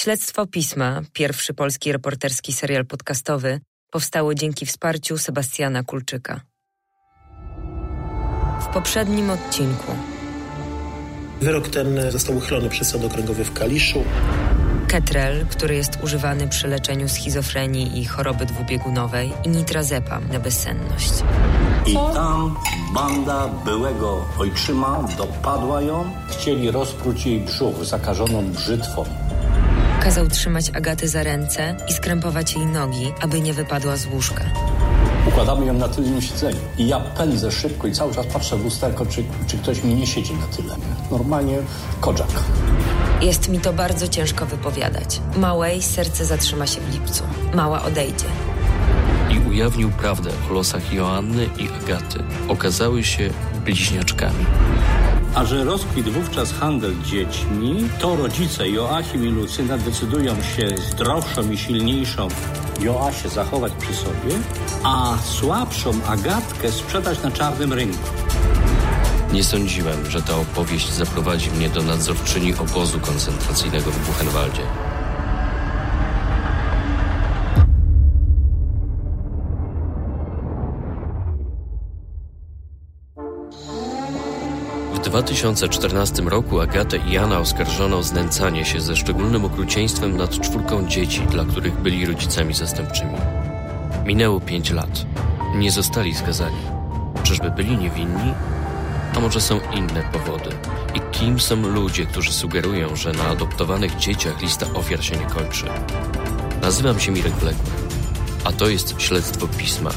Śledztwo Pisma, pierwszy polski reporterski serial podcastowy, powstało dzięki wsparciu Sebastiana Kulczyka. W poprzednim odcinku Wyrok ten został uchylony przez Sąd Okręgowy w Kaliszu. Ketrel, który jest używany przy leczeniu schizofrenii i choroby dwubiegunowej i nitrazepam na bezsenność. I tam banda byłego ojczyma dopadła ją. Chcieli rozpróć jej brzuch zakażoną brzytwą. Kazał trzymać Agatę za ręce i skrępować jej nogi, aby nie wypadła z łóżka. Układamy ją na tylnym siedzeniu. I ja pędzę szybko i cały czas patrzę w lusterko, czy, czy ktoś mi nie siedzi na tyle. Normalnie kodzak. Jest mi to bardzo ciężko wypowiadać. Małej serce zatrzyma się w lipcu. Mała odejdzie. i ujawnił prawdę o losach Joanny i Agaty. Okazały się bliźniaczkami. A że rozkwit wówczas handel dziećmi, to rodzice Joachim i Lucyna decydują się zdrowszą i silniejszą Joasię zachować przy sobie, a słabszą Agatkę sprzedać na czarnym rynku. Nie sądziłem, że ta opowieść zaprowadzi mnie do nadzorczyni obozu koncentracyjnego w Buchenwaldzie. 2014 roku Agatę i Jana oskarżono o znęcanie się ze szczególnym okrucieństwem nad czwórką dzieci, dla których byli rodzicami zastępczymi. Minęło pięć lat. Nie zostali skazani. Czyżby byli niewinni? A może są inne powody? I kim są ludzie, którzy sugerują, że na adoptowanych dzieciach lista ofiar się nie kończy? Nazywam się Mirek Wległy, a to jest Śledztwo Pisma.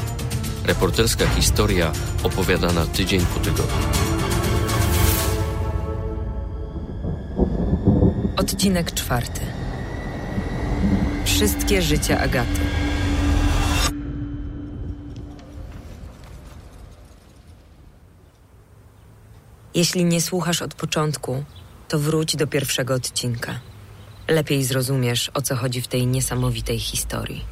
Reporterska historia opowiadana tydzień po tygodniu. Odcinek czwarty. Wszystkie życia Agaty. Jeśli nie słuchasz od początku, to wróć do pierwszego odcinka. Lepiej zrozumiesz, o co chodzi w tej niesamowitej historii.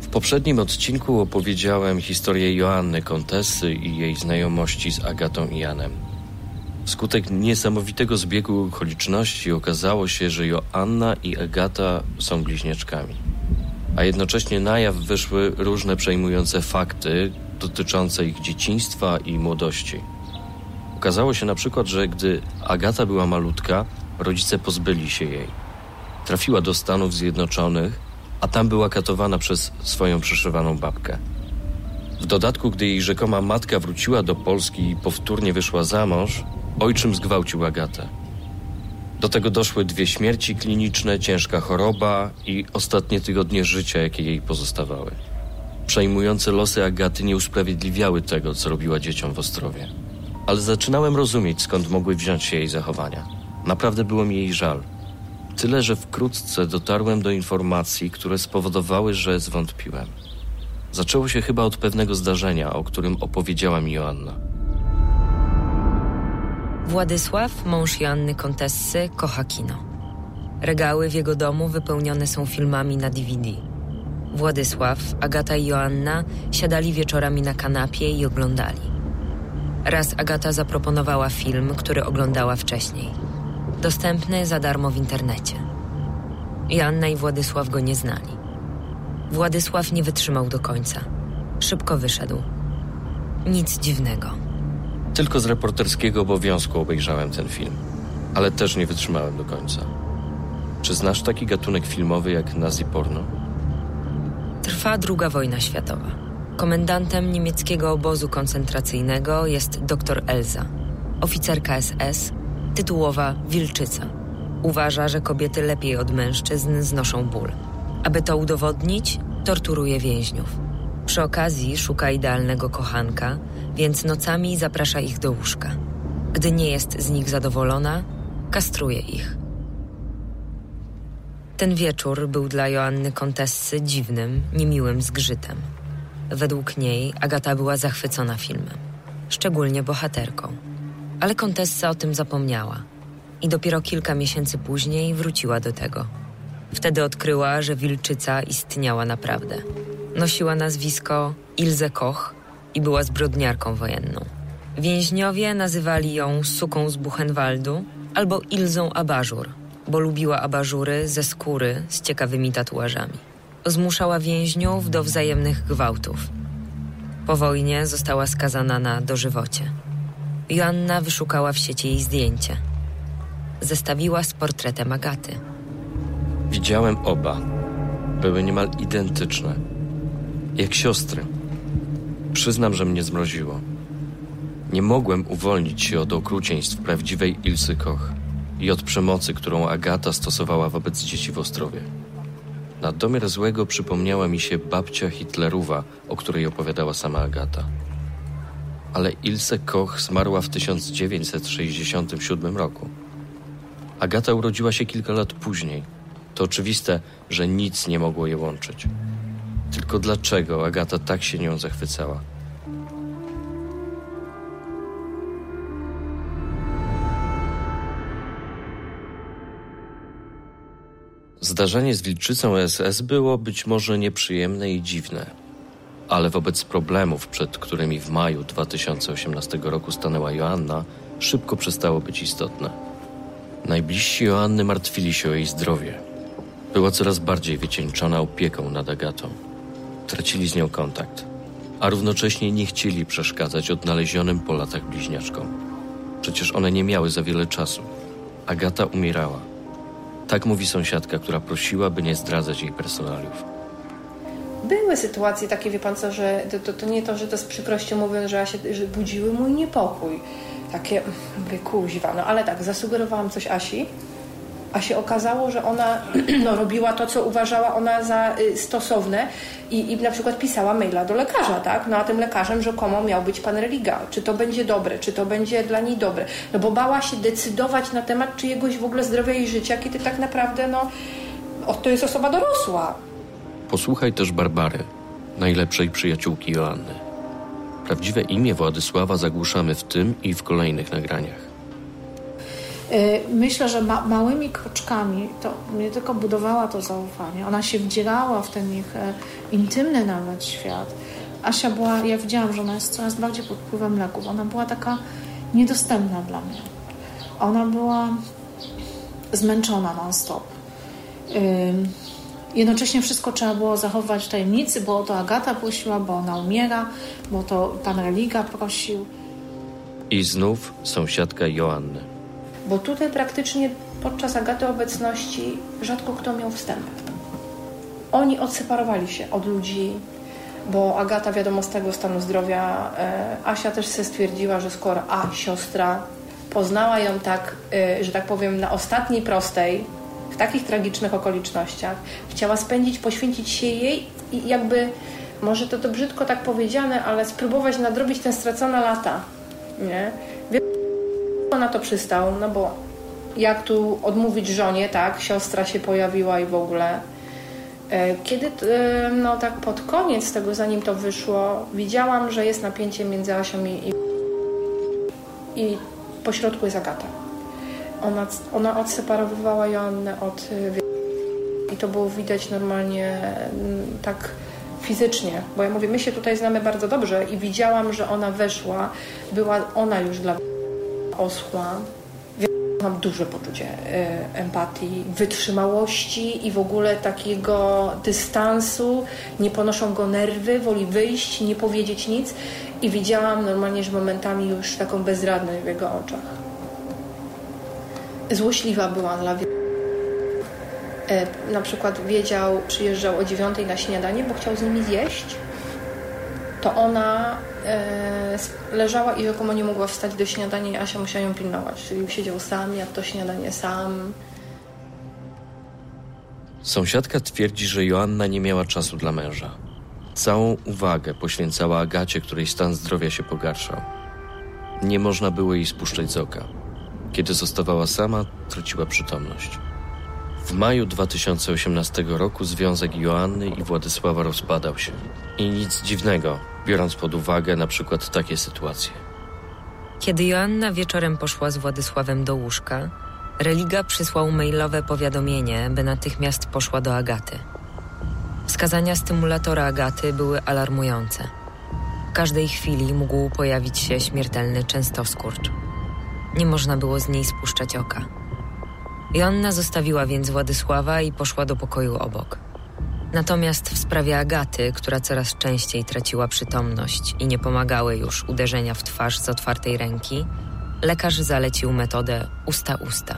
W poprzednim odcinku opowiedziałem historię Joanny Kontesy i jej znajomości z Agatą i Janem. Wskutek niesamowitego zbiegu okoliczności okazało się, że Joanna i Agata są bliźniaczkami. A jednocześnie na jaw wyszły różne przejmujące fakty dotyczące ich dzieciństwa i młodości. Okazało się na przykład, że gdy Agata była malutka, rodzice pozbyli się jej. Trafiła do Stanów Zjednoczonych, a tam była katowana przez swoją przyszywaną babkę. W dodatku, gdy jej rzekoma matka wróciła do Polski i powtórnie wyszła za mąż, ojczym zgwałcił Agatę. Do tego doszły dwie śmierci kliniczne, ciężka choroba i ostatnie tygodnie życia, jakie jej pozostawały. Przejmujące losy Agaty nie usprawiedliwiały tego, co robiła dzieciom w Ostrowie. Ale zaczynałem rozumieć, skąd mogły wziąć się jej zachowania. Naprawdę było mi jej żal. Tyle, że wkrótce dotarłem do informacji, które spowodowały, że zwątpiłem. Zaczęło się chyba od pewnego zdarzenia, o którym opowiedziała mi Joanna. Władysław, mąż Joanny Kontessy, kocha kino. Regały w jego domu wypełnione są filmami na DVD. Władysław, Agata i Joanna siadali wieczorami na kanapie i oglądali. Raz Agata zaproponowała film, który oglądała wcześniej. Dostępny za darmo w internecie. Joanna i Władysław go nie znali. Władysław nie wytrzymał do końca. Szybko wyszedł. Nic dziwnego. Tylko z reporterskiego obowiązku obejrzałem ten film, ale też nie wytrzymałem do końca. Czy znasz taki gatunek filmowy jak nazi porno? Trwa II wojna światowa. Komendantem niemieckiego obozu koncentracyjnego jest dr Elza, oficerka SS, tytułowa Wilczyca. Uważa, że kobiety lepiej od mężczyzn znoszą ból. Aby to udowodnić, torturuje więźniów. Przy okazji szuka idealnego kochanka, więc nocami zaprasza ich do łóżka. Gdy nie jest z nich zadowolona, kastruje ich. Ten wieczór był dla Joanny Kontessy dziwnym, niemiłym zgrzytem. Według niej Agata była zachwycona filmem, szczególnie bohaterką. Ale Kontessa o tym zapomniała i dopiero kilka miesięcy później wróciła do tego. Wtedy odkryła, że wilczyca istniała naprawdę. Nosiła nazwisko Ilze Koch i była zbrodniarką wojenną. Więźniowie nazywali ją suką z Buchenwaldu, albo Ilzą Abażur, bo lubiła abażury ze skóry z ciekawymi tatuażami. Zmuszała więźniów do wzajemnych gwałtów. Po wojnie została skazana na dożywocie. Joanna wyszukała w sieci jej zdjęcie. Zestawiła z portretem Agaty. Widziałem oba. Były niemal identyczne. Jak siostry. Przyznam, że mnie zmroziło. Nie mogłem uwolnić się od okrucieństw prawdziwej Ilsy Koch i od przemocy, którą Agata stosowała wobec dzieci w Ostrowie. Na domiar złego przypomniała mi się babcia Hitlerowa, o której opowiadała sama Agata. Ale Ilse Koch zmarła w 1967 roku. Agata urodziła się kilka lat później. To oczywiste, że nic nie mogło je łączyć. Tylko dlaczego Agata tak się nią zachwycała? Zdarzenie z wilczycą SS było być może nieprzyjemne i dziwne, ale wobec problemów, przed którymi w maju 2018 roku stanęła Joanna, szybko przestało być istotne. Najbliżsi Joanny martwili się o jej zdrowie. Była coraz bardziej wycieńczona opieką nad Agatą. Tracili z nią kontakt, a równocześnie nie chcieli przeszkadzać odnalezionym po latach bliźniaczkom. Przecież one nie miały za wiele czasu. Agata umierała. Tak mówi sąsiadka, która prosiła, by nie zdradzać jej personaliów. Były sytuacje takie, wie pan co, że to, to, to nie to, że to z przykrością mówiąc, że, ja się, że budziły mój niepokój. Takie, mówię, kuźwa, no ale tak, zasugerowałam coś Asi, a się okazało, że ona no, robiła to, co uważała ona za y, stosowne i, i na przykład pisała maila do lekarza, tak? No a tym lekarzem rzekomo miał być pan Religa. Czy to będzie dobre, czy to będzie dla niej dobre? No bo bała się decydować na temat czyjegoś w ogóle zdrowia i życia, kiedy tak naprawdę, no, to jest osoba dorosła. Posłuchaj też Barbary, najlepszej przyjaciółki Joanny. Prawdziwe imię Władysława zagłuszamy w tym i w kolejnych nagraniach. Myślę, że ma, małymi kroczkami to nie tylko budowała to zaufanie, ona się wdzierała w ten ich e, intymny nawet świat. Asia była, ja widziałam, że ona jest coraz bardziej pod wpływem leków. Ona była taka niedostępna dla mnie. Ona była zmęczona non-stop. Jednocześnie wszystko trzeba było zachować w tajemnicy, bo to Agata prosiła, bo ona umiera, bo to pan Religa prosił. I znów sąsiadka Joanny. Bo tutaj praktycznie podczas Agaty obecności rzadko kto miał wstęp. Oni odseparowali się od ludzi, bo Agata wiadomo z tego stanu zdrowia, e, Asia też sobie stwierdziła, że skoro A, siostra, poznała ją tak, e, że tak powiem, na ostatniej prostej, w takich tragicznych okolicznościach, chciała spędzić, poświęcić się jej i jakby, może to to brzydko tak powiedziane, ale spróbować nadrobić te stracone lata, nie? Na to przystał, no bo jak tu odmówić żonie, tak, siostra się pojawiła i w ogóle. E, kiedy, e, no tak pod koniec tego, zanim to wyszło, widziałam, że jest napięcie między Asią i, i pośrodku jest Agata. Ona, ona odseparowywała Joannę od i to było widać normalnie tak fizycznie, bo ja mówię, my się tutaj znamy bardzo dobrze i widziałam, że ona weszła, była ona już dla oschła. Mam duże poczucie y, empatii, wytrzymałości i w ogóle takiego dystansu. Nie ponoszą go nerwy, woli wyjść, nie powiedzieć nic. I widziałam normalnie, że momentami już taką bezradność w jego oczach. Złośliwa była dla wielu. Y, na przykład wiedział, przyjeżdżał o dziewiątej na śniadanie, bo chciał z nimi zjeść. To ona leżała i rzekomo nie mogła wstać do śniadania i Asia musiała ją pilnować. Czyli siedział sam, jak to śniadanie sam. Sąsiadka twierdzi, że Joanna nie miała czasu dla męża. Całą uwagę poświęcała Agacie, której stan zdrowia się pogarszał. Nie można było jej spuszczać z oka. Kiedy zostawała sama, traciła przytomność. W maju 2018 roku związek Joanny i Władysława rozpadał się. I nic dziwnego, biorąc pod uwagę na przykład takie sytuacje. Kiedy Joanna wieczorem poszła z Władysławem do łóżka, Religa przysłał mailowe powiadomienie, by natychmiast poszła do Agaty. Wskazania stymulatora Agaty były alarmujące. W każdej chwili mógł pojawić się śmiertelny częstoskurcz. Nie można było z niej spuszczać oka. Joanna zostawiła więc Władysława i poszła do pokoju obok. Natomiast w sprawie Agaty, która coraz częściej traciła przytomność i nie pomagały już uderzenia w twarz z otwartej ręki, lekarz zalecił metodę usta-usta.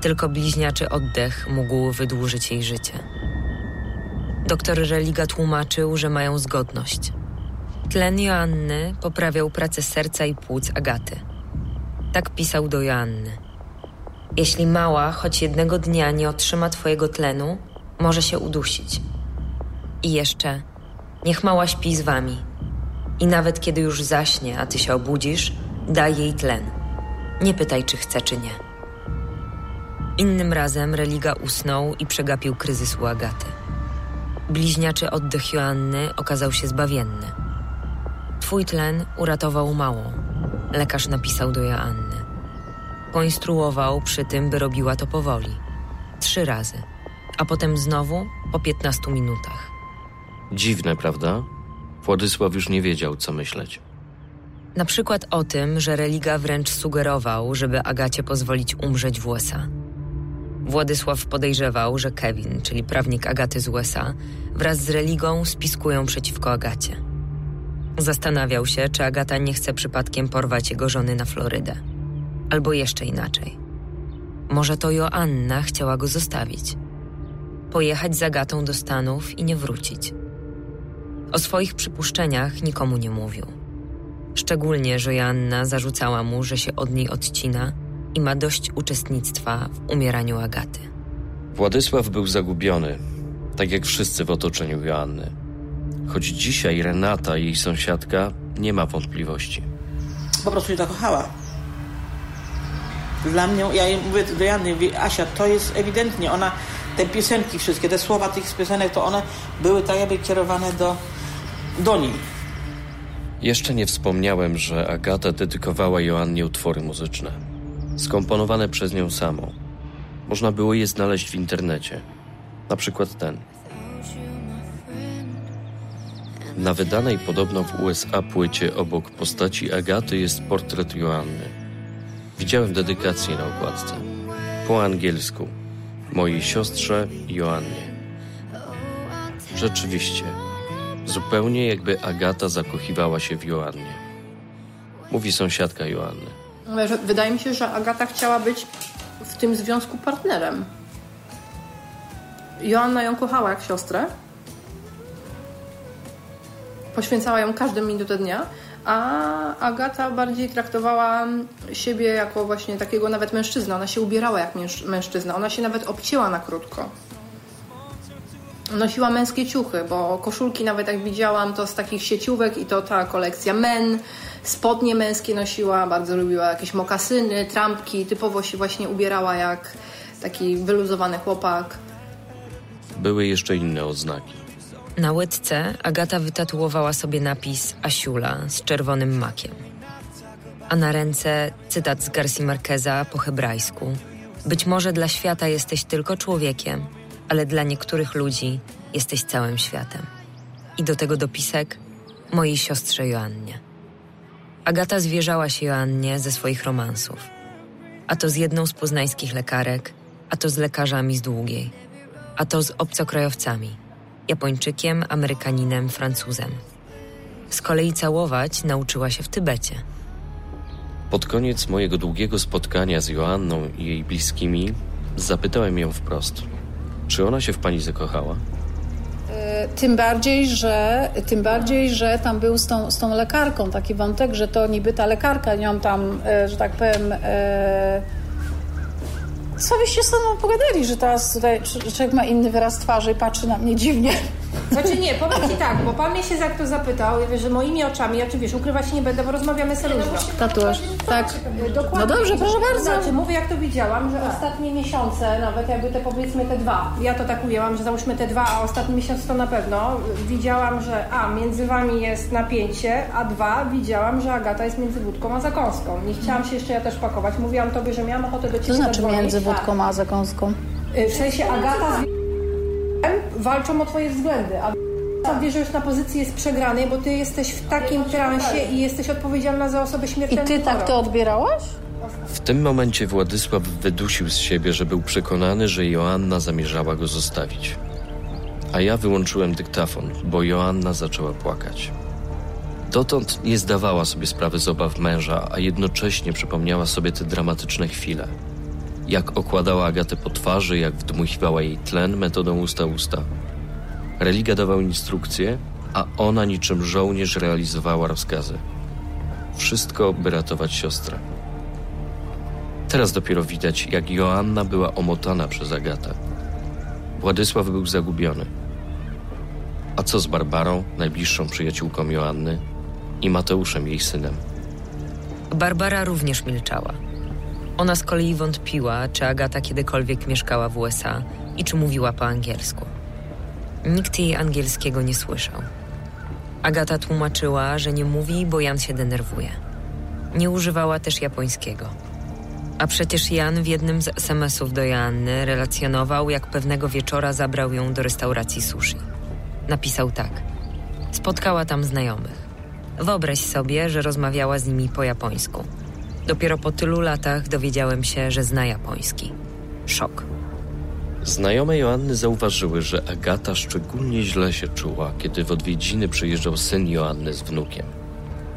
Tylko bliźniaczy oddech mógł wydłużyć jej życie. Doktor Religa tłumaczył, że mają zgodność. Tlen Joanny poprawiał pracę serca i płuc Agaty. Tak pisał do Joanny. Jeśli mała choć jednego dnia nie otrzyma twojego tlenu, może się udusić. I jeszcze, niech mała śpi z wami. I nawet kiedy już zaśnie, a ty się obudzisz, daj jej tlen. Nie pytaj, czy chce, czy nie. Innym razem Religa usnął i przegapił kryzys u Agaty. Bliźniaczy oddech Joanny okazał się zbawienny. Twój tlen uratował małą, lekarz napisał do Joanny. Poinstruował przy tym, by robiła to powoli. Trzy razy, a potem znowu po 15 minutach. Dziwne, prawda? Władysław już nie wiedział, co myśleć. Na przykład o tym, że Religa wręcz sugerował, żeby Agacie pozwolić umrzeć w USA. Władysław podejrzewał, że Kevin, czyli prawnik Agaty z USA, wraz z Religą spiskują przeciwko Agacie. Zastanawiał się, czy Agata nie chce przypadkiem porwać jego żony na Florydę. Albo jeszcze inaczej. Może to Joanna chciała go zostawić. Pojechać z Agatą do Stanów i nie wrócić. O swoich przypuszczeniach nikomu nie mówił. Szczególnie, że Joanna zarzucała mu, że się od niej odcina i ma dość uczestnictwa w umieraniu Agaty. Władysław był zagubiony, tak jak wszyscy w otoczeniu Joanny. Choć dzisiaj Renata, jej sąsiadka, nie ma wątpliwości. Po prostu się zakochała. Dla mnie, ja mówię do Jany, mówię, Asia, to jest ewidentnie, ona, te piosenki wszystkie, te słowa tych piosenek, to one były tak jakby kierowane do, do niej. Jeszcze nie wspomniałem, że Agata dedykowała Joannie utwory muzyczne, skomponowane przez nią samą. Można było je znaleźć w internecie. Na przykład ten. Na wydanej podobno w USA płycie obok postaci Agaty jest portret Joanny. Widziałem dedykację na okładce. Po angielsku. Mojej siostrze Joannie. Rzeczywiście, zupełnie jakby Agata zakochiwała się w Joannie. Mówi sąsiadka Joanny. Wydaje mi się, że Agata chciała być w tym związku partnerem. Joanna ją kochała jak siostrę. Poświęcała ją każdą minutę dnia, a Agata bardziej traktowała siebie jako właśnie takiego nawet mężczyzna. Ona się ubierała jak męż- mężczyzna. Ona się nawet obcięła na krótko. Nosiła męskie ciuchy, bo koszulki nawet jak widziałam to z takich sieciówek i to ta kolekcja men, spodnie męskie nosiła, bardzo lubiła jakieś mokasyny, trampki, typowo się właśnie ubierała jak taki wyluzowany chłopak. Były jeszcze inne oznaki. Na łydce Agata wytatuowała sobie napis Asiula z czerwonym makiem. A na ręce cytat z Garcia Marqueza po hebrajsku. Być może dla świata jesteś tylko człowiekiem, ale dla niektórych ludzi jesteś całym światem. I do tego dopisek mojej siostrze Joannie. Agata zwierzała się Joannie ze swoich romansów. A to z jedną z poznańskich lekarek, a to z lekarzami z Długiej, a to z obcokrajowcami – Japończykiem, Amerykaninem, Francuzem. Z kolei całować nauczyła się w Tybecie. Pod koniec mojego długiego spotkania z Joanną i jej bliskimi zapytałem ją wprost, czy ona się w pani zakochała? Tym bardziej, że, tym bardziej, że tam był z tą, z tą lekarką taki wątek, że to niby ta lekarka nią tam, e, że tak powiem, e, co wyście z sobą pogadali, że teraz tutaj człowiek ma inny wyraz twarzy i patrzy na mnie dziwnie. Znaczy nie, powiem Ci tak, bo Pan mnie się za to zapytał, ja wiesz, że moimi oczami, ja czy wiesz, ukrywać się nie będę, bo rozmawiamy sobie luźno. Tatuaż, tak. Dokładnie. No dobrze, proszę bardzo. Znaczy, mówię jak to widziałam, że ostatnie miesiące, nawet jakby te powiedzmy te dwa, ja to tak ujęłam, że załóżmy te dwa, a ostatni miesiąc to na pewno, widziałam, że a, między Wami jest napięcie, a dwa, widziałam, że Agata jest między wódką a zakąską. Nie chciałam się jeszcze ja też pakować, mówiłam Tobie, że miałam ochotę do Ciebie To znaczy między wódką a zakąską. Y, W sensie Agata z walczą o twoje względy, a sam wie, że już na pozycji jest przegranej, bo ty jesteś w takim transie i jesteś odpowiedzialna za osobę I śmiertelną. ty tak to odbierałaś? W tym momencie Władysław wydusił z siebie, że był przekonany, że Joanna zamierzała go zostawić. A ja wyłączyłem dyktafon, bo Joanna zaczęła płakać. Dotąd nie zdawała sobie sprawy z obaw męża, a jednocześnie przypomniała sobie te dramatyczne chwile. Jak okładała Agatę po twarzy, jak wdmuchiwała jej tlen metodą usta-usta. Religa dawał instrukcje, a ona niczym żołnierz realizowała rozkazy. Wszystko, by ratować siostrę. Teraz dopiero widać, jak Joanna była omotana przez Agatę. Władysław był zagubiony. A co z Barbarą, najbliższą przyjaciółką Joanny, i Mateuszem, jej synem? Barbara również milczała. Ona z kolei wątpiła, czy Agata kiedykolwiek mieszkała w USA i czy mówiła po angielsku. Nikt jej angielskiego nie słyszał. Agata tłumaczyła, że nie mówi, bo Jan się denerwuje. Nie używała też japońskiego. A przecież Jan w jednym z SMS-ów do Joanny relacjonował, jak pewnego wieczora zabrał ją do restauracji sushi. Napisał tak. Spotkała tam znajomych. Wyobraź sobie, że rozmawiała z nimi po japońsku. Dopiero po tylu latach dowiedziałem się, że zna japoński. Szok. Znajome Joanny zauważyły, że Agata szczególnie źle się czuła, kiedy w odwiedziny przyjeżdżał syn Joanny z wnukiem.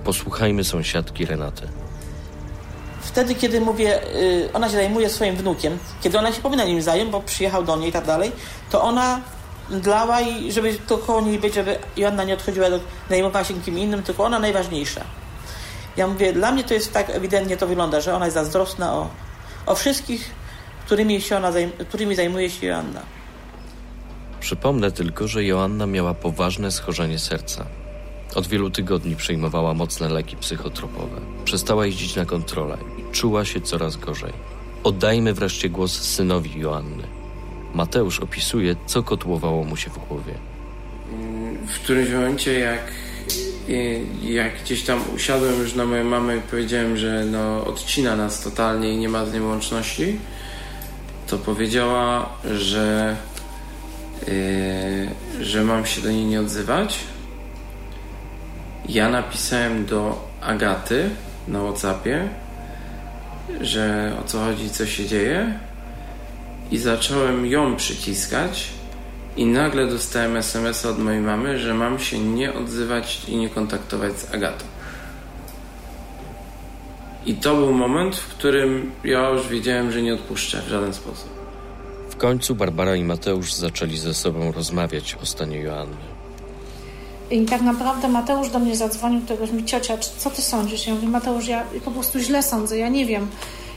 Posłuchajmy sąsiadki Renaty. Wtedy, kiedy mówię, y, ona się zajmuje swoim wnukiem, kiedy ona się powinna nim zająć, bo przyjechał do niej i tak dalej, to ona dlała i żeby to koło niej być, żeby Joanna nie odchodziła, do, zajmowała się kim innym, tylko ona najważniejsza. Ja mówię, dla mnie to jest tak ewidentnie to wygląda, że ona jest zazdrosna o, o wszystkich, którymi, się ona zajm którymi zajmuje się Joanna. Przypomnę tylko, że Joanna miała poważne schorzenie serca. Od wielu tygodni przyjmowała mocne leki psychotropowe. Przestała jeździć na kontrolę i czuła się coraz gorzej. Oddajmy wreszcie głos synowi Joanny. Mateusz opisuje, co kotłowało mu się w głowie. W którymś momencie, jak, jak gdzieś tam usiadłem już na moją mamę i powiedziałem, że no, odcina nas totalnie i nie ma z nią łączności, to powiedziała, że, yy, że mam się do niej nie odzywać. Ja napisałem do Agaty na WhatsAppie, że o co chodzi, co się dzieje i zacząłem ją przyciskać i nagle dostałem SMS od mojej mamy, że mam się nie odzywać i nie kontaktować z Agatą. I to był moment, w którym ja już wiedziałem, że nie odpuszczę w żaden sposób. W końcu Barbara i Mateusz zaczęli ze sobą rozmawiać o stanie Joanny. I tak naprawdę Mateusz do mnie zadzwonił, któregoś mi ciocia, co ty sądzisz? Ja mówię, Mateusz, ja po prostu źle sądzę, ja nie wiem.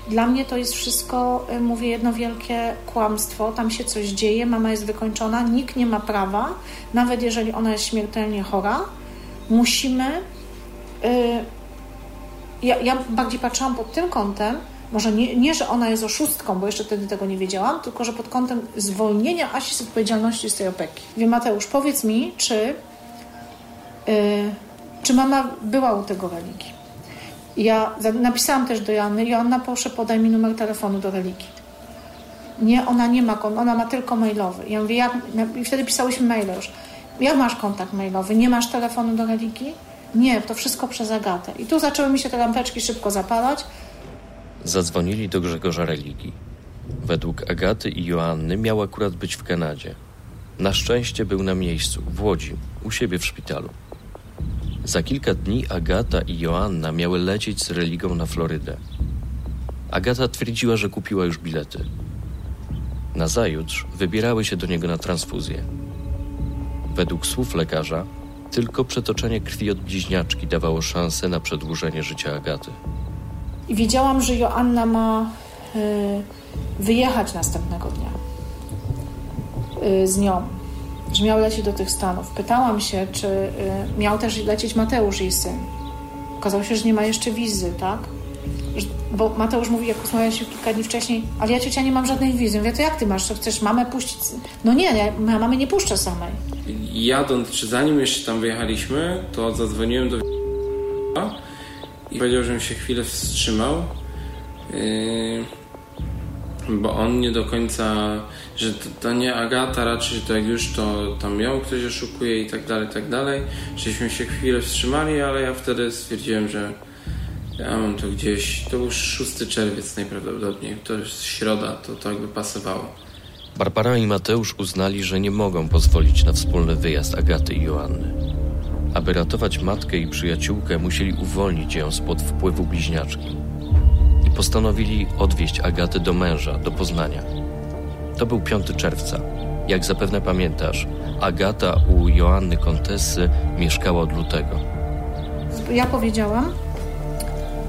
Dla mnie to jest wszystko, y, mówię, jedno wielkie kłamstwo. Tam się coś dzieje, mama jest wykończona, nikt nie ma prawa, nawet jeżeli ona jest śmiertelnie chora, musimy. Yy, ja, ja bardziej patrzyłam pod tym kątem, może nie, nie, że ona jest oszustką, bo jeszcze wtedy tego nie wiedziałam, tylko że pod kątem zwolnienia Asi z odpowiedzialności z tej opieki. Wie Mateusz, powiedz mi, czy, yy, czy mama była u tego religii? Ja napisałam też do Joanny, Joanna proszę podaj mi numer telefonu do religii. Nie, ona nie ma, ona ma tylko mailowy. Ja mówię, jak, i wtedy pisałyśmy maile już. Jak masz kontakt mailowy? Nie masz telefonu do religii? Nie, to wszystko przez Agatę. I tu zaczęły mi się te lampeczki szybko zapalać. Zadzwonili do Grzegorza Religii. Według Agaty i Joanny miał akurat być w Kanadzie. Na szczęście był na miejscu, w Łodzi, u siebie w szpitalu. Za kilka dni Agata i Joanna miały lecieć z religą na Florydę. Agata twierdziła, że kupiła już bilety. Nazajutrz wybierały się do niego na transfuzję. Według słów lekarza, tylko przetoczenie krwi od bliźniaczki dawało szansę na przedłużenie życia Agaty. Wiedziałam, że Joanna ma y, wyjechać następnego dnia y, z nią że miał lecieć do tych Stanów. Pytałam się, czy y, miał też lecieć Mateusz, jej syn. Okazało się, że nie ma jeszcze wizy, tak? Bo Mateusz mówi, jak rozmawialiśmy kilka dni wcześniej, ale ja ciocia nie mam żadnej wizy. Mówię, to jak ty masz? To chcesz mamę puścić? No nie, ja, ja mamy nie puszczę samej. Jadąc, czy zanim jeszcze tam wyjechaliśmy, to zadzwoniłem do i powiedział, żebym się chwilę wstrzymał. Yy bo on nie do końca, że to, to, nie Agata, raczej to jak już to tam ją ktoś oszukuje i tak dalej, tak dalej. Żeśmy się chwilę wstrzymali, ale ja wtedy stwierdziłem, że Ja mam to gdzieś, to był 6 czerwiec najprawdopodobniej, to jest środa, to tak by pasowało. Barbara i Mateusz uznali, że nie mogą pozwolić na wspólny wyjazd Agaty i Joanny. Aby ratować matkę i przyjaciółkę, musieli uwolnić ją spod wpływu bliźniaczki. I postanowili odwieźć Agatę do męża, do Poznania. To był 5 czerwca. Jak zapewne pamiętasz, Agata u Joanny Kontesy mieszkała od lutego. Ja powiedziałam,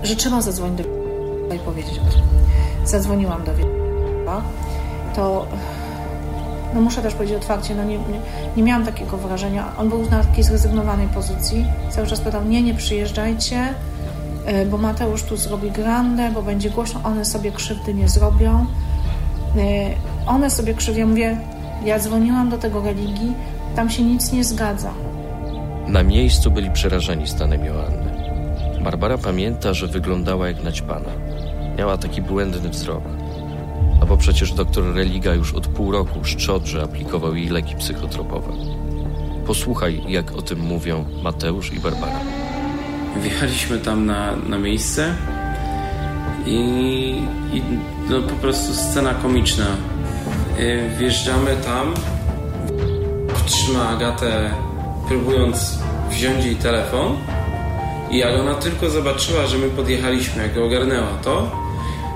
że trzeba zadzwonić do i powiedzieć o tym. Zadzwoniłam do to no muszę też powiedzieć otwarcie, no nie, nie, nie miałam takiego wrażenia. On był na takiej zrezygnowanej pozycji. Cały czas pytał, nie, nie przyjeżdżajcie, y, bo Mateusz tu zrobi grandę, bo będzie głośno, one sobie krzywdy nie zrobią. One sobie krzywdy, ja mówię, ja dzwoniłam do tego religii, tam się nic nie zgadza. Na miejscu byli przerażeni stanem Joanny. Barbara pamięta, że wyglądała jak naćpana. Miała taki błędny wzrok. No bo przecież doktor Religa już od pół roku szczodrze aplikował jej leki psychotropowe. Posłuchaj, jak o tym mówią Mateusz i Barbara. Wjechaliśmy tam na, na miejsce i, i no po prostu scena komiczna. Y, wjeżdżamy tam, trzyma Agatę, próbując wziąć jej telefon i jak ona tylko zobaczyła, że my podjechaliśmy, jak ogarnęła to,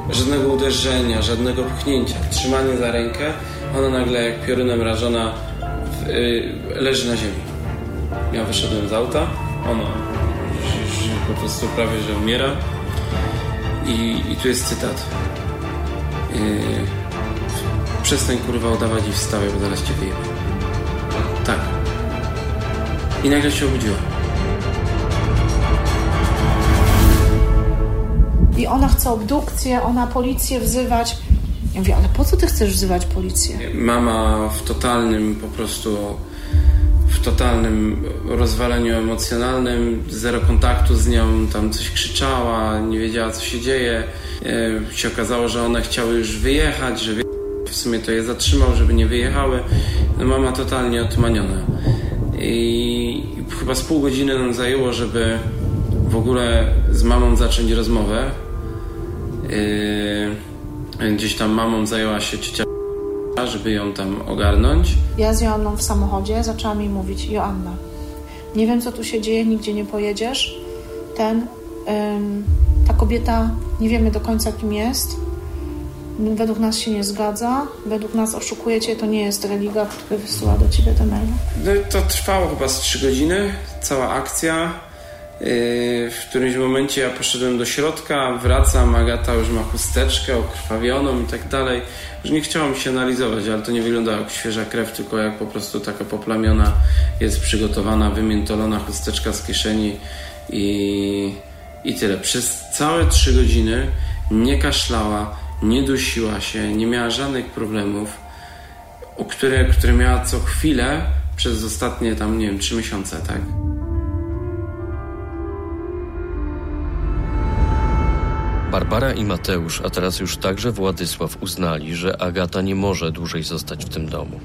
żadnego uderzenia, żadnego pchnięcia, trzymanie za rękę, ona nagle jak piorunem rażona w, y, leży na ziemi. Ja wyszedłem z auta, ona po prostu prawie, że umiera. I, i tu jest cytat. Yy, przestań kurwa udawać i wstawaj, bo zaraz cię wyjebę. Tak. I nagle się obudziła. I ona chce obdukcję, ona policję wzywać. Ja mówię, ale po co ty chcesz wzywać policję? Mama w totalnym po prostu w totalnym rozwaleniu emocjonalnym, zero kontaktu z nią, tam coś krzyczała, nie wiedziała co się dzieje. E, się okazało, że one chciały już wyjechać, że sumie to je zatrzymał, żeby nie wyjechały. No, mama totalnie otmaniona. I chyba z pół godziny nam zajęło, żeby w ogóle z mamą zacząć rozmowę. Yy, gdzieś tam mamą zajęła się ciocia, żeby ją tam ogarnąć. Ja z Joanną w samochodzie zaczęłam jej mówić, Joanna, nie wiem co tu się dzieje, nigdzie nie pojedziesz. Ten, ta kobieta, nie wiemy do końca kim jest. Według nas się nie zgadza, według nas oszukujecie, to nie jest religia, który wysyła do ciebie te maile. No, to trwało chyba z trzy godziny, cała akcja. Yy, w którymś momencie ja poszedłem do środka, wracam, Agata już ma chusteczkę okrwawioną i tak dalej. Już nie chciałam się analizować, ale to nie wygląda jak świeża krew, tylko jak po prostu taka poplamiona jest przygotowana, wymiętolona chusteczka z kieszeni i, i tyle. Przez całe trzy godziny nie kaszlała, nie dusiła się, nie miała żadnych problemów, które, które miała co chwilę przez ostatnie tam, nie wiem, trzy miesiące, tak? Barbara i Mateusz, a teraz już także Władysław uznali, że Agata nie może dłużej zostać w tym domu.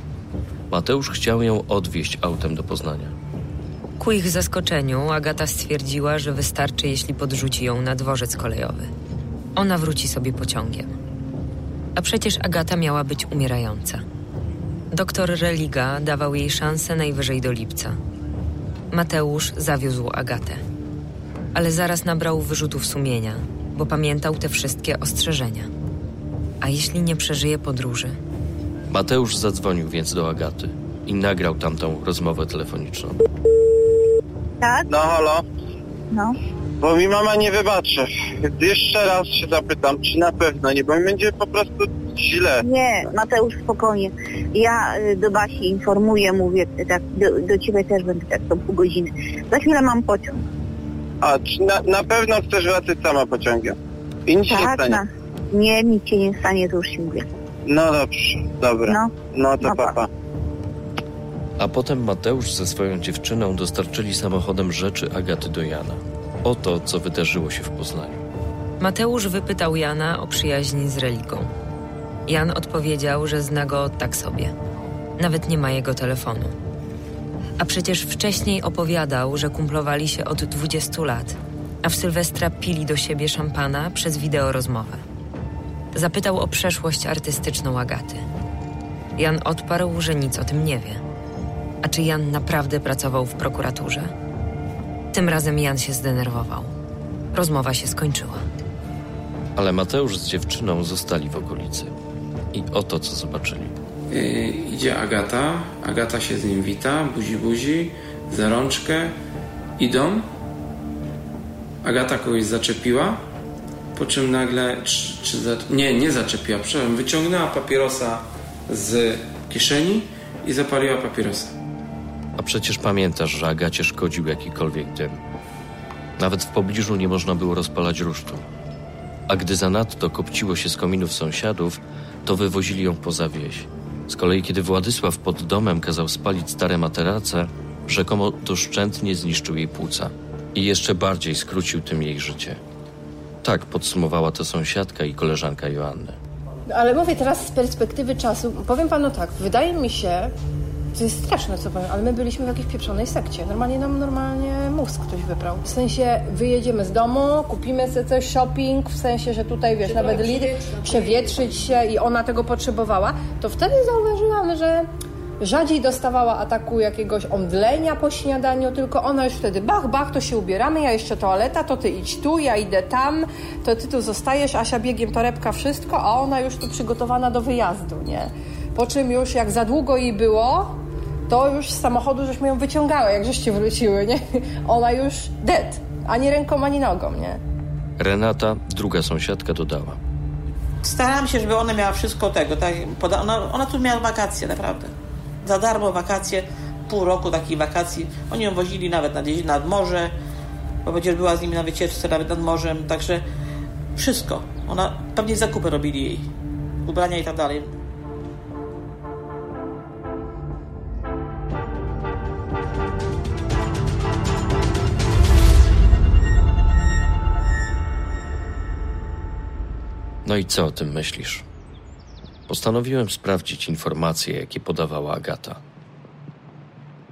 Mateusz chciał ją odwieźć autem do Poznania. Ku ich zaskoczeniu Agata stwierdziła, że wystarczy, jeśli podrzuci ją na dworzec kolejowy. Ona wróci sobie pociągiem. A przecież Agata miała być umierająca. Doktor Religa dawał jej szansę najwyżej do lipca. Mateusz zawiózł Agatę. Ale zaraz nabrał wyrzutów sumienia – bo pamiętał te wszystkie ostrzeżenia. A jeśli nie przeżyje podróży? Mateusz zadzwonił więc do Agaty i nagrał tamtą rozmowę telefoniczną. Tak? No halo? No. Bo mi mama nie wybaczy. Jeszcze raz się zapytam, czy na pewno nie, bo mi będzie po prostu źle. Nie, Mateusz, spokojnie. Ja y, do Basi informuję, mówię, tak, do, do ciebie też będę tak co pół godziny. Za chwilę mam pociąg. A, czy na, na pewno chcesz wracać sama pociągiem? I nic się nie Tak, stanie. na, nie, nic się nie stanie, to już ci mówię. No dobrze, dobra. No. No to No pa. papa. A potem Mateusz ze swoją dziewczyną dostarczyli samochodem rzeczy Agaty do Jana. Oto, co wydarzyło się w Poznaniu. Mateusz wypytał Jana o przyjaźń z Religą. Jan odpowiedział, że zna go tak sobie. Nawet nie ma jego telefonu. A przecież wcześniej opowiadał, że kumplowali się od 20 lat a w Sylwestra pili do siebie szampana przez wideorozmowę. Zapytał o przeszłość artystyczną Agaty. Jan odparł, że nic o tym nie wie. A czy Jan naprawdę pracował w prokuraturze? Tym razem Jan się zdenerwował. Rozmowa się skończyła. Ale Mateusz z dziewczyną zostali w okolicy. I oto co zobaczyli. Yy, idzie Agata, Agata się z nim wita, buzi buzi, za rączkę, idą. Agata kogoś zaczepiła, po czym nagle, czy, czy za, nie, nie zaczepiła, przepraszam, wyciągnęła papierosa z kieszeni i zapaliła papierosa. A przecież pamiętasz, że Agacie szkodził jakikolwiek dym. Nawet w pobliżu nie można było rozpalać rusztu. A gdy zanadto kopciło się z kominów sąsiadów, to wywozili ją poza wieś. Z kolei kiedy Władysław pod domem kazał spalić stare materace, rzekomo doszczętnie zniszczył jej płuca i jeszcze bardziej skrócił tym jej życie. Tak podsumowała to sąsiadka i koleżanka Joanny. Ale mówię teraz z perspektywy czasu, powiem panu tak, wydaje mi się, to jest straszne co powiem, ale my byliśmy w jakiejś pieprzonej sekcie. Normalnie nam normalnie mózg ktoś wybrał. W sensie wyjedziemy z domu, kupimy sobie coś, shopping, w sensie, że tutaj wiesz, nawet Lidl, przewietrzyć się i ona tego potrzebowała, to wtedy zauważyłam, że rzadziej dostawała ataku jakiegoś omdlenia po śniadaniu, tylko ona już wtedy bach, bach, to się ubieramy, ja jeszcze toaleta, to ty idź tu, ja idę tam, to ty tu zostajesz, Asia biegiem torebka, wszystko, a ona już tu przygotowana do wyjazdu, nie? Po czym już jak za długo jej było, to już z samochodu żeśmy ją wyciągały, jak żeście wróciły, nie? Ona już dead, ani ręką, ani nogą, nie? Renata, druga sąsiadka, dodała. Starałam się, żeby ona miała wszystko tego. Tak, ona, ona tu miała wakacje, naprawdę. Za darmo wakacje, pół roku takich wakacji. Oni ją wozili nawet nad, nad morze, bo przecież była z nimi na wycieczce nawet nad morzem, także wszystko. Ona, pewnie zakupy robili jej, ubrania i tak dalej. No i co o tym myślisz? Postanowiłem sprawdzić informacje, jakie podawała Agata.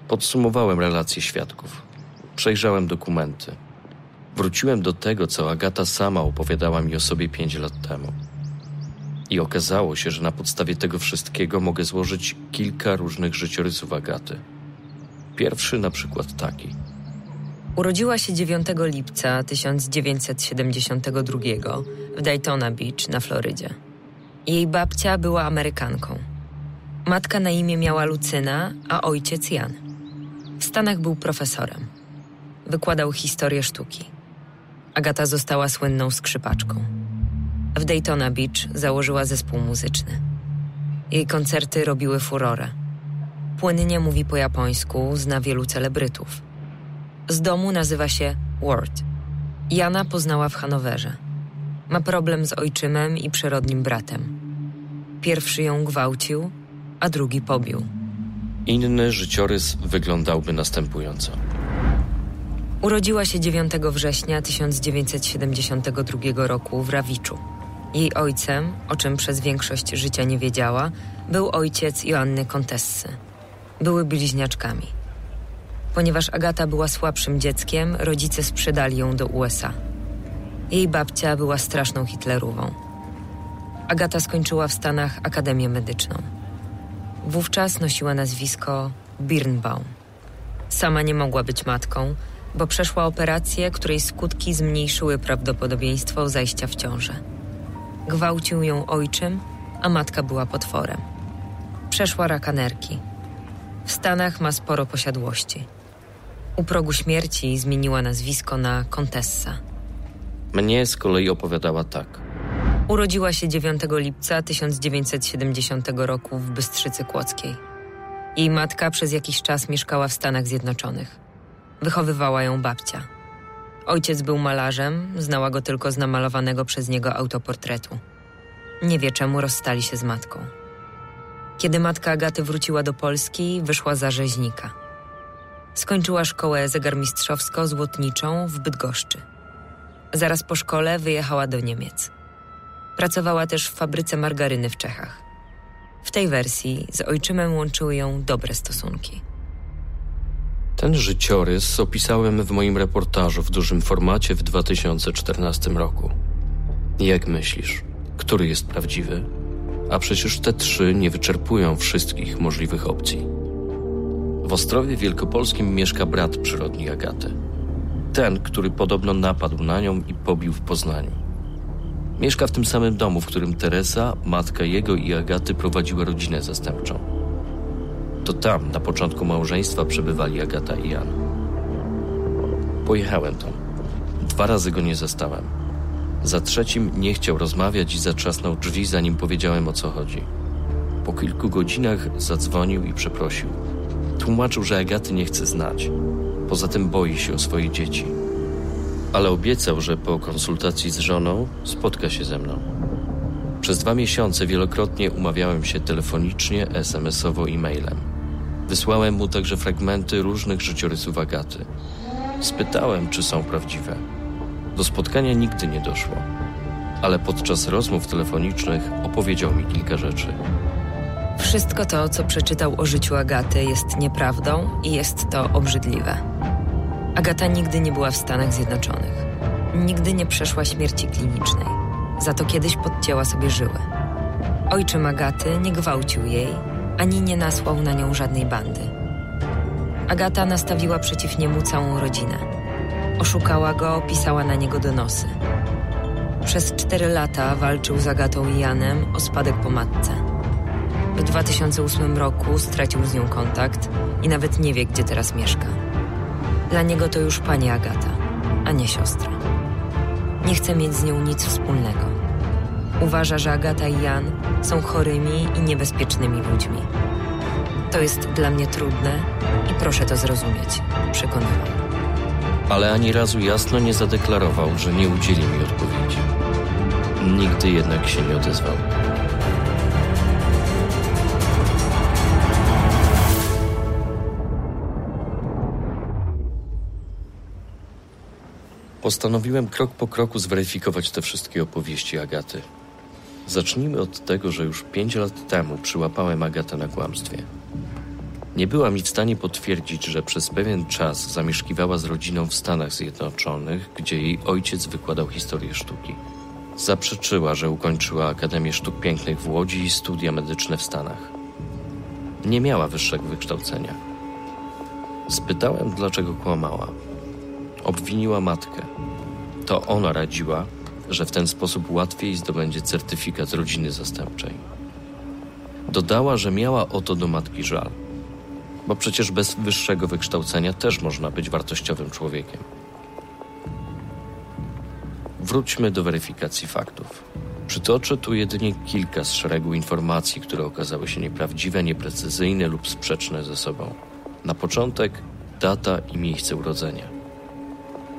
Podsumowałem relacje świadków. Przejrzałem dokumenty. Wróciłem do tego, co Agata sama opowiadała mi o sobie pięć lat temu. I okazało się, że na podstawie tego wszystkiego mogę złożyć kilka różnych życiorysów Agaty. Pierwszy na przykład taki. Urodziła się 9 lipca 1972 w Daytona Beach na Florydzie. Jej babcia była Amerykanką. Matka na imię miała Lucyna, a ojciec Jan. W Stanach był profesorem. Wykładał historię sztuki. Agata została słynną skrzypaczką. W Daytona Beach założyła zespół muzyczny. Jej koncerty robiły furorę. Płynnie mówi po japońsku, zna wielu celebrytów. Z domu nazywa się Ward. Jana poznała w Hanowerze. Ma problem z ojczymem i przyrodnim bratem. Pierwszy ją gwałcił, a drugi pobił. Inny życiorys wyglądałby następująco. Urodziła się 9 września 1972 roku w Rawiczu. Jej ojcem, o czym przez większość życia nie wiedziała, był ojciec Joanny Kontessy. Były bliźniaczkami. Ponieważ Agata była słabszym dzieckiem, rodzice sprzedali ją do USA. Jej babcia była straszną Hitlerową. Agata skończyła w Stanach Akademię Medyczną. Wówczas nosiła nazwisko Birnbaum. Sama nie mogła być matką, bo przeszła operację, której skutki zmniejszyły prawdopodobieństwo zajścia w ciążę. Gwałcił ją ojczym, a matka była potworem. Przeszła raka nerki. W Stanach ma sporo posiadłości. U progu śmierci zmieniła nazwisko na Kontessa. Mnie z kolei opowiadała tak. Urodziła się 9 lipca 1970 roku w Bystrzycy Kłodzkiej. Jej matka przez jakiś czas mieszkała w Stanach Zjednoczonych. Wychowywała ją babcia. Ojciec był malarzem, znała go tylko z namalowanego przez niego autoportretu. Nie wie czemu rozstali się z matką. Kiedy matka Agaty wróciła do Polski, wyszła za rzeźnika. Skończyła szkołę zegarmistrzowsko-złotniczą w Bydgoszczy. Zaraz po szkole wyjechała do Niemiec. Pracowała też w fabryce margaryny w Czechach. W tej wersji z ojczymem łączyły ją dobre stosunki. Ten życiorys opisałem w moim reportażu w dużym formacie w 2014 roku. Jak myślisz, który jest prawdziwy? A przecież te trzy nie wyczerpują wszystkich możliwych opcji. W Ostrowie Wielkopolskim mieszka brat przyrodni Agaty. Ten, który podobno napadł na nią i pobił w Poznaniu. Mieszka w tym samym domu, w którym Teresa, matka jego i Agaty prowadziła rodzinę zastępczą. To tam, na początku małżeństwa, przebywali Agata i Jan. Pojechałem tam. Dwa razy go nie zastałem. Za trzecim nie chciał rozmawiać i zatrzasnął drzwi, zanim powiedziałem o co chodzi. Po kilku godzinach zadzwonił i przeprosił. Tłumaczył, że Agaty nie chce znać. Poza tym boi się o swoje dzieci. Ale obiecał, że po konsultacji z żoną spotka się ze mną. Przez dwa miesiące wielokrotnie umawiałem się telefonicznie, SMS-owo i mailem. Wysłałem mu także fragmenty różnych życiorysów Agaty. Spytałem, czy są prawdziwe. Do spotkania nigdy nie doszło, ale podczas rozmów telefonicznych opowiedział mi kilka rzeczy. Wszystko to, co przeczytał o życiu Agaty, jest nieprawdą i jest to obrzydliwe. Agata nigdy nie była w Stanach Zjednoczonych. Nigdy nie przeszła śmierci klinicznej. Za to kiedyś podcięła sobie żyły. Ojczym Agaty nie gwałcił jej, ani nie nasłał na nią żadnej bandy. Agata nastawiła przeciw niemu całą rodzinę. Oszukała go, pisała na niego donosy. Przez cztery lata walczył z Agatą i Janem o spadek po matce. W 2008 roku stracił z nią kontakt i nawet nie wie, gdzie teraz mieszka. Dla niego to już pani Agata, a nie siostra. Nie chce mieć z nią nic wspólnego. Uważa, że Agata i Jan są chorymi i niebezpiecznymi ludźmi. To jest dla mnie trudne i proszę to zrozumieć, przekonywał. Ale ani razu jasno nie zadeklarował, że nie udzieli mi odpowiedzi. Nigdy jednak się nie odezwał. Postanowiłem krok po kroku zweryfikować te wszystkie opowieści Agaty. Zacznijmy od tego, że już pięć lat temu przyłapałem Agatę na kłamstwie. Nie była mi w stanie potwierdzić, że przez pewien czas zamieszkiwała z rodziną w Stanach Zjednoczonych, gdzie jej ojciec wykładał historię sztuki. Zaprzeczyła, że ukończyła Akademię Sztuk Pięknych w Łodzi i studia medyczne w Stanach. Nie miała wyższego wykształcenia. Spytałem, dlaczego kłamała. Obwiniła matkę. To ona radziła, że w ten sposób łatwiej zdobędzie certyfikat rodziny zastępczej. Dodała, że miała o to do matki żal, bo przecież bez wyższego wykształcenia też można być wartościowym człowiekiem. Wróćmy do weryfikacji faktów. Przytoczę tu jedynie kilka z szeregu informacji, które okazały się nieprawdziwe, nieprecyzyjne lub sprzeczne ze sobą. Na początek data i miejsce urodzenia.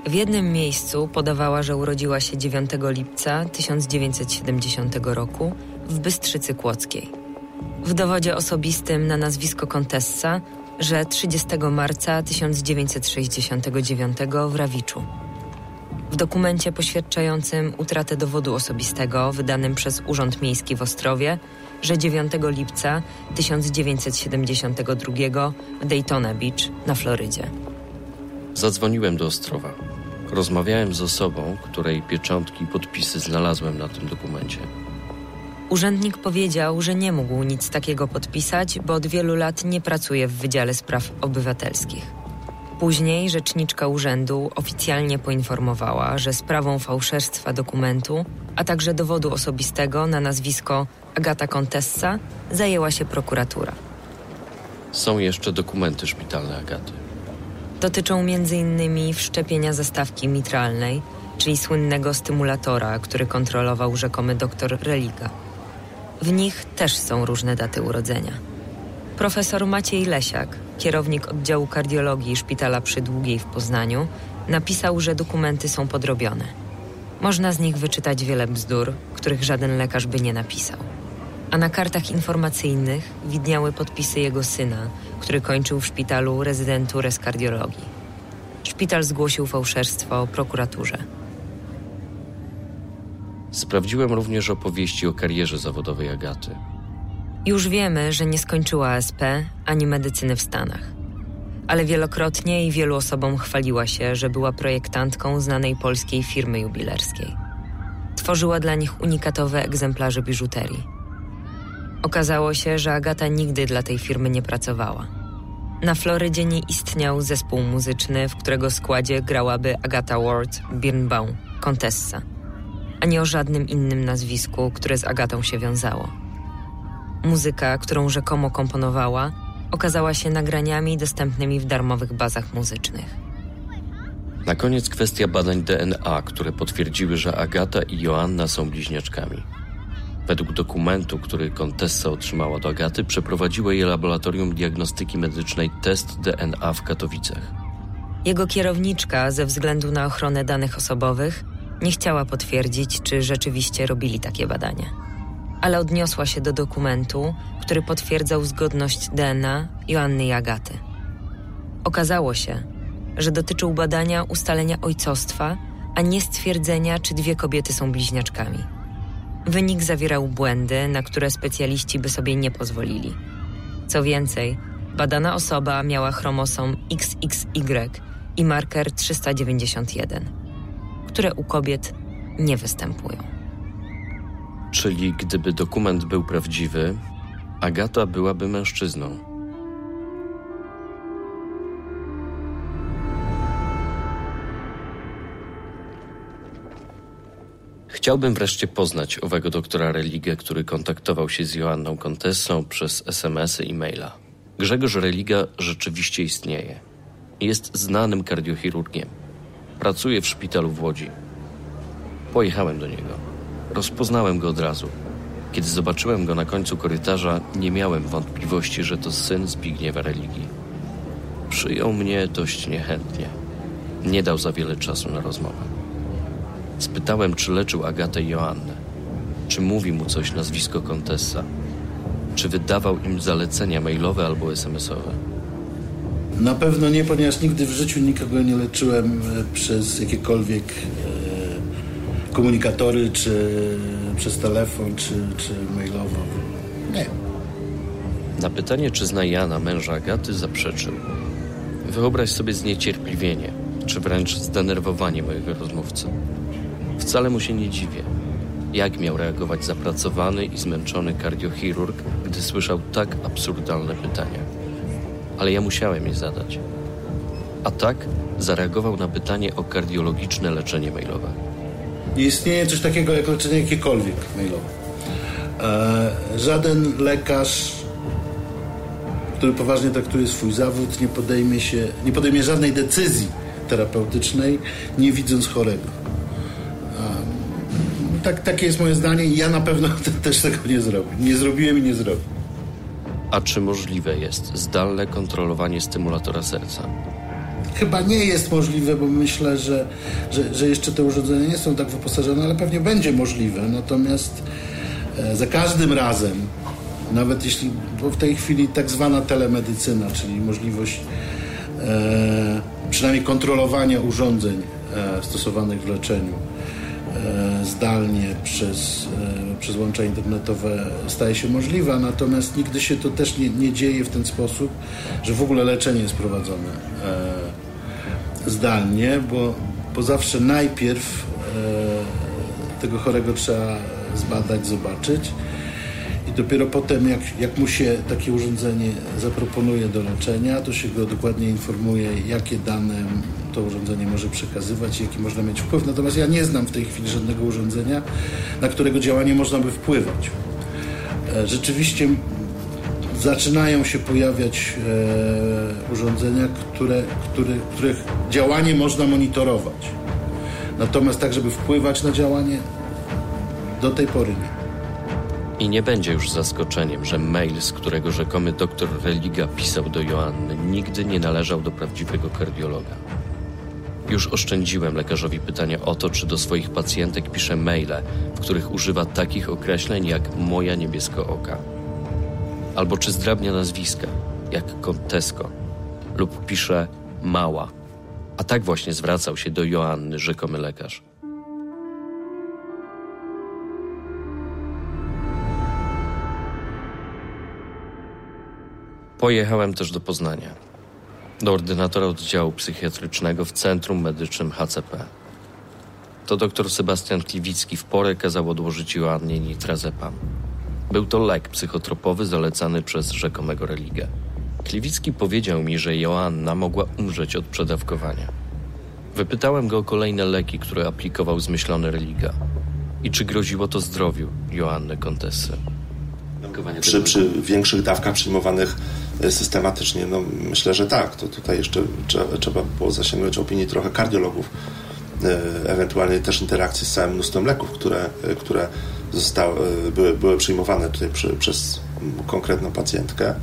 W jednym miejscu podawała, że urodziła się 9 lipca 1970 roku w Bystrzycy Kłodzkiej. W dowodzie osobistym na nazwisko Kontessa, że 30 marca 1969 w Rawiczu. W dokumencie poświadczającym utratę dowodu osobistego wydanym przez Urząd Miejski w Ostrowie, że 9 lipca 1972 w Daytona Beach na Florydzie. Zadzwoniłem do Ostrowa. Rozmawiałem z osobą, której pieczątki i podpisy znalazłem na tym dokumencie. Urzędnik powiedział, że nie mógł nic takiego podpisać, bo od wielu lat nie pracuje w Wydziale Spraw Obywatelskich. Później rzeczniczka urzędu oficjalnie poinformowała, że sprawą fałszerstwa dokumentu, a także dowodu osobistego na nazwisko Agata Contessa zajęła się prokuratura. Są jeszcze dokumenty szpitalne Agaty. Dotyczą m.in. wszczepienia zastawki mitralnej, czyli słynnego stymulatora, który kontrolował rzekomy doktor Religa. W nich też są różne daty urodzenia. Profesor Maciej Lesiak, kierownik oddziału kardiologii Szpitala przy Długiej w Poznaniu, napisał, że dokumenty są podrobione. Można z nich wyczytać wiele bzdur, których żaden lekarz by nie napisał. A na kartach informacyjnych widniały podpisy jego syna, który kończył w szpitalu rezydenturę z kardiologii. Szpital zgłosił fałszerstwo prokuraturze. Sprawdziłem również opowieści o karierze zawodowej Agaty. Już wiemy, że nie skończyła SP ani medycyny w Stanach. ale wielokrotnie i wielu osobom chwaliła się, że była projektantką znanej polskiej firmy jubilerskiej. Tworzyła dla nich unikatowe egzemplarze biżuterii. Okazało się, że Agata nigdy dla tej firmy nie pracowała. Na Florydzie nie istniał zespół muzyczny, w którego składzie grałaby Agata Ward Birnbaum, kontessa, a nie o żadnym innym nazwisku, które z Agatą się wiązało. Muzyka, którą rzekomo komponowała, okazała się nagraniami dostępnymi w darmowych bazach muzycznych. Na koniec kwestia badań DNA, które potwierdziły, że Agata i Joanna są bliźniaczkami. Według dokumentu, który Kontessa otrzymała do Agaty, przeprowadziło je laboratorium diagnostyki medycznej test DNA w Katowicach. Jego kierowniczka, ze względu na ochronę danych osobowych, nie chciała potwierdzić, czy rzeczywiście robili takie badania. Ale odniosła się do dokumentu, który potwierdzał zgodność DNA Joanny i Agaty. Okazało się, że dotyczył badania ustalenia ojcostwa, a nie stwierdzenia, czy dwie kobiety są bliźniaczkami. Wynik zawierał błędy, na które specjaliści by sobie nie pozwolili. Co więcej, badana osoba miała chromosom XXY i marker 391, które u kobiet nie występują. Czyli gdyby dokument był prawdziwy, Agata byłaby mężczyzną. Chciałbym wreszcie poznać owego doktora Religę, który kontaktował się z Joanną Kontessą przez SMS-y i maila. Grzegorz Religa rzeczywiście istnieje. Jest znanym kardiochirurgiem. Pracuje w szpitalu w Łodzi. Pojechałem do niego. Rozpoznałem go od razu. Kiedy zobaczyłem go na końcu korytarza, nie miałem wątpliwości, że to syn Zbigniewa Religii. Przyjął mnie dość niechętnie. Nie dał za wiele czasu na rozmowę. Spytałem, czy leczył Agatę i Joannę. Czy mówi mu coś nazwisko Kontessa? Czy wydawał im zalecenia mailowe albo SMS-owe? Na pewno nie, ponieważ nigdy w życiu nikogo nie leczyłem e, przez jakiekolwiek e, komunikatory, czy przez telefon, czy, czy mailowo. Nie. Na pytanie, czy zna Jana, męża Agaty, zaprzeczył. Wyobraź sobie zniecierpliwienie, czy wręcz zdenerwowanie mojego rozmówcy. Wcale mu się nie dziwię. Jak miał reagować zapracowany i zmęczony kardiochirurg, gdy słyszał tak absurdalne pytania? Ale ja musiałem je zadać. A tak zareagował na pytanie o kardiologiczne leczenie mailowe. Nie istnieje coś takiego jak leczenie jakiekolwiek mailowe. E, żaden lekarz, który poważnie traktuje swój zawód, nie podejmie, się, nie podejmie żadnej decyzji terapeutycznej, nie widząc chorego tak, takie jest moje zdanie i ja na pewno też tego nie zrobię. Nie zrobiłem i nie zrobię. A czy możliwe jest zdalne kontrolowanie stymulatora serca? Chyba nie jest możliwe, bo myślę, że, że, że jeszcze te urządzenia nie są tak wyposażone, ale pewnie będzie możliwe. Natomiast e, za każdym razem, nawet jeśli, bo w tej chwili tak zwana telemedycyna, czyli możliwość e, przynajmniej kontrolowania urządzeń e, stosowanych w leczeniu, zdalnie przez, e, przez łącza internetowe staje się możliwa, natomiast nigdy się to też nie, nie dzieje w ten sposób, że w ogóle leczenie jest prowadzone e, zdalnie, bo, bo zawsze najpierw tego chorego trzeba zbadać, zobaczyć dopiero potem, jak, jak mu się takie urządzenie zaproponuje do leczenia, to się go dokładnie informuje, jakie dane to urządzenie może przekazywać i jaki można mieć wpływ. Natomiast ja nie znam w tej chwili żadnego urządzenia, na którego działanie można by wpływać. E, rzeczywiście zaczynają się pojawiać e, urządzenia, które, które, których działanie można monitorować. Natomiast tak, żeby wpływać na działanie, do tej pory nie. I nie będzie już zaskoczeniem, że mail, z którego rzekomy doktor Religa pisał do Joanny, nigdy nie należał do prawdziwego kardiologa. Już oszczędziłem lekarzowi pytania o to, czy do swoich pacjentek pisze maile, w których używa takich określeń jak moja niebiesko oka. Albo czy zdrabnia nazwiska, jak Kontesko, lub pisze mała. A tak właśnie zwracał się do Joanny rzekomy lekarz. Pojechałem też do Poznania. do ordynatora oddziału psychiatrycznego w Centrum Medycznym HCP. To dr Sebastian Kliwicki w porę kazał odłożyć Joannie nitrazepam. Był to lek psychotropowy zalecany przez rzekomego religę. Kliwicki powiedział mi, że Joanna mogła umrzeć od przedawkowania. Wypytałem go o kolejne leki, które aplikował zmyślony religa i czy groziło to zdrowiu Joanny Kontessy. Przy, przy większych dawkach przyjmowanych e, systematycznie, no myślę, że tak. To tutaj jeszcze trzeba, trzeba było zasięgnąć opinii trochę kardiologów, e, ewentualnie też interakcji z całym mnóstwem leków, które, e, które zostały, były, były przyjmowane tutaj przy, przez konkretną pacjentkę.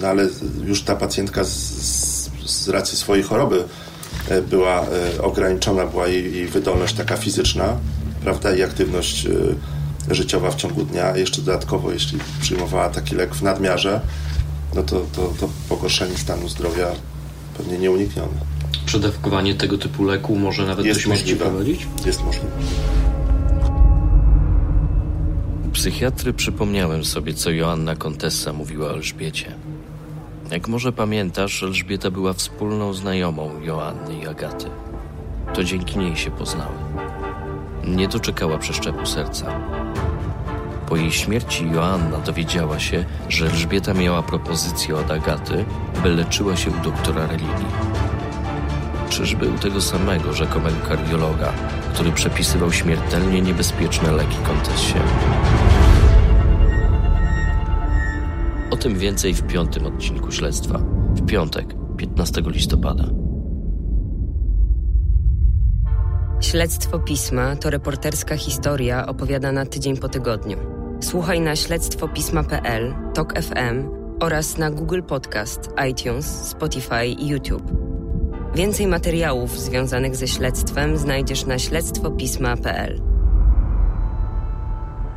No ale już ta pacjentka z, z racji swojej choroby była ograniczona, była jej, jej wydolność taka fizyczna, prawda, i aktywność życiowa w ciągu dnia. Jeszcze dodatkowo, jeśli przyjmowała taki lek w nadmiarze, no to, to, to pogorszenie stanu zdrowia pewnie nieuniknione. Przedawkowanie tego typu leku może nawet jest do śmierci możliwe. prowadzić? Jest możliwe. U psychiatry przypomniałem sobie, co Joanna Kontessa mówiła o Elżbiecie. Jak może pamiętasz, Elżbieta była wspólną znajomą Joanny i Agaty. To dzięki niej się poznały. Nie doczekała przeszczepu serca. Po jej śmierci Joanna dowiedziała się, że Elżbieta miała propozycję od Agaty, by leczyła się u doktora religii. Czyżby u tego samego rzekomego kardiologa, który przepisywał śmiertelnie niebezpieczne leki Kontessie? O tym więcej w piątym odcinku śledztwa. W piątek, 15 listopada. Śledztwo Pisma to reporterska historia opowiadana tydzień po tygodniu. Słuchaj na śledztwopisma.pl, TOK FM oraz na Google Podcast, iTunes, Spotify i YouTube. Więcej materiałów związanych ze śledztwem znajdziesz na śledztwopisma.pl.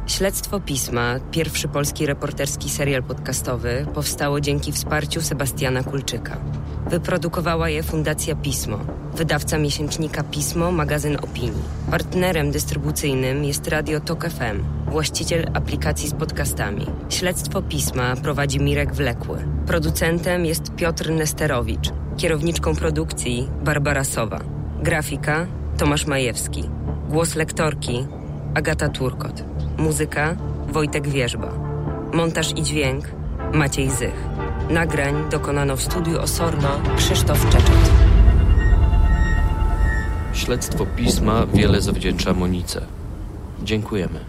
Śledztwo Pisma, pierwszy polski reporterski serial podcastowy, powstało dzięki wsparciu Sebastiana Kulczyka. Wyprodukowała je Fundacja Pismo, wydawca miesięcznika Pismo, magazyn opinii. Partnerem dystrybucyjnym jest Radio Tok FM, właściciel aplikacji z podcastami. Śledztwo Pisma prowadzi Mirek Wlekły. Producentem jest Piotr Nesterowicz. Kierowniczką produkcji Barbara Sowa. Grafika Tomasz Majewski. Głos lektorki Agata Turkot. Muzyka Wojtek Wierzba. Montaż i dźwięk Maciej Zych. Nagrań dokonano w studiu Osorno Krzysztof Czeczet. Śledztwo pisma wiele zawdzięcza Monice. Dziękujemy.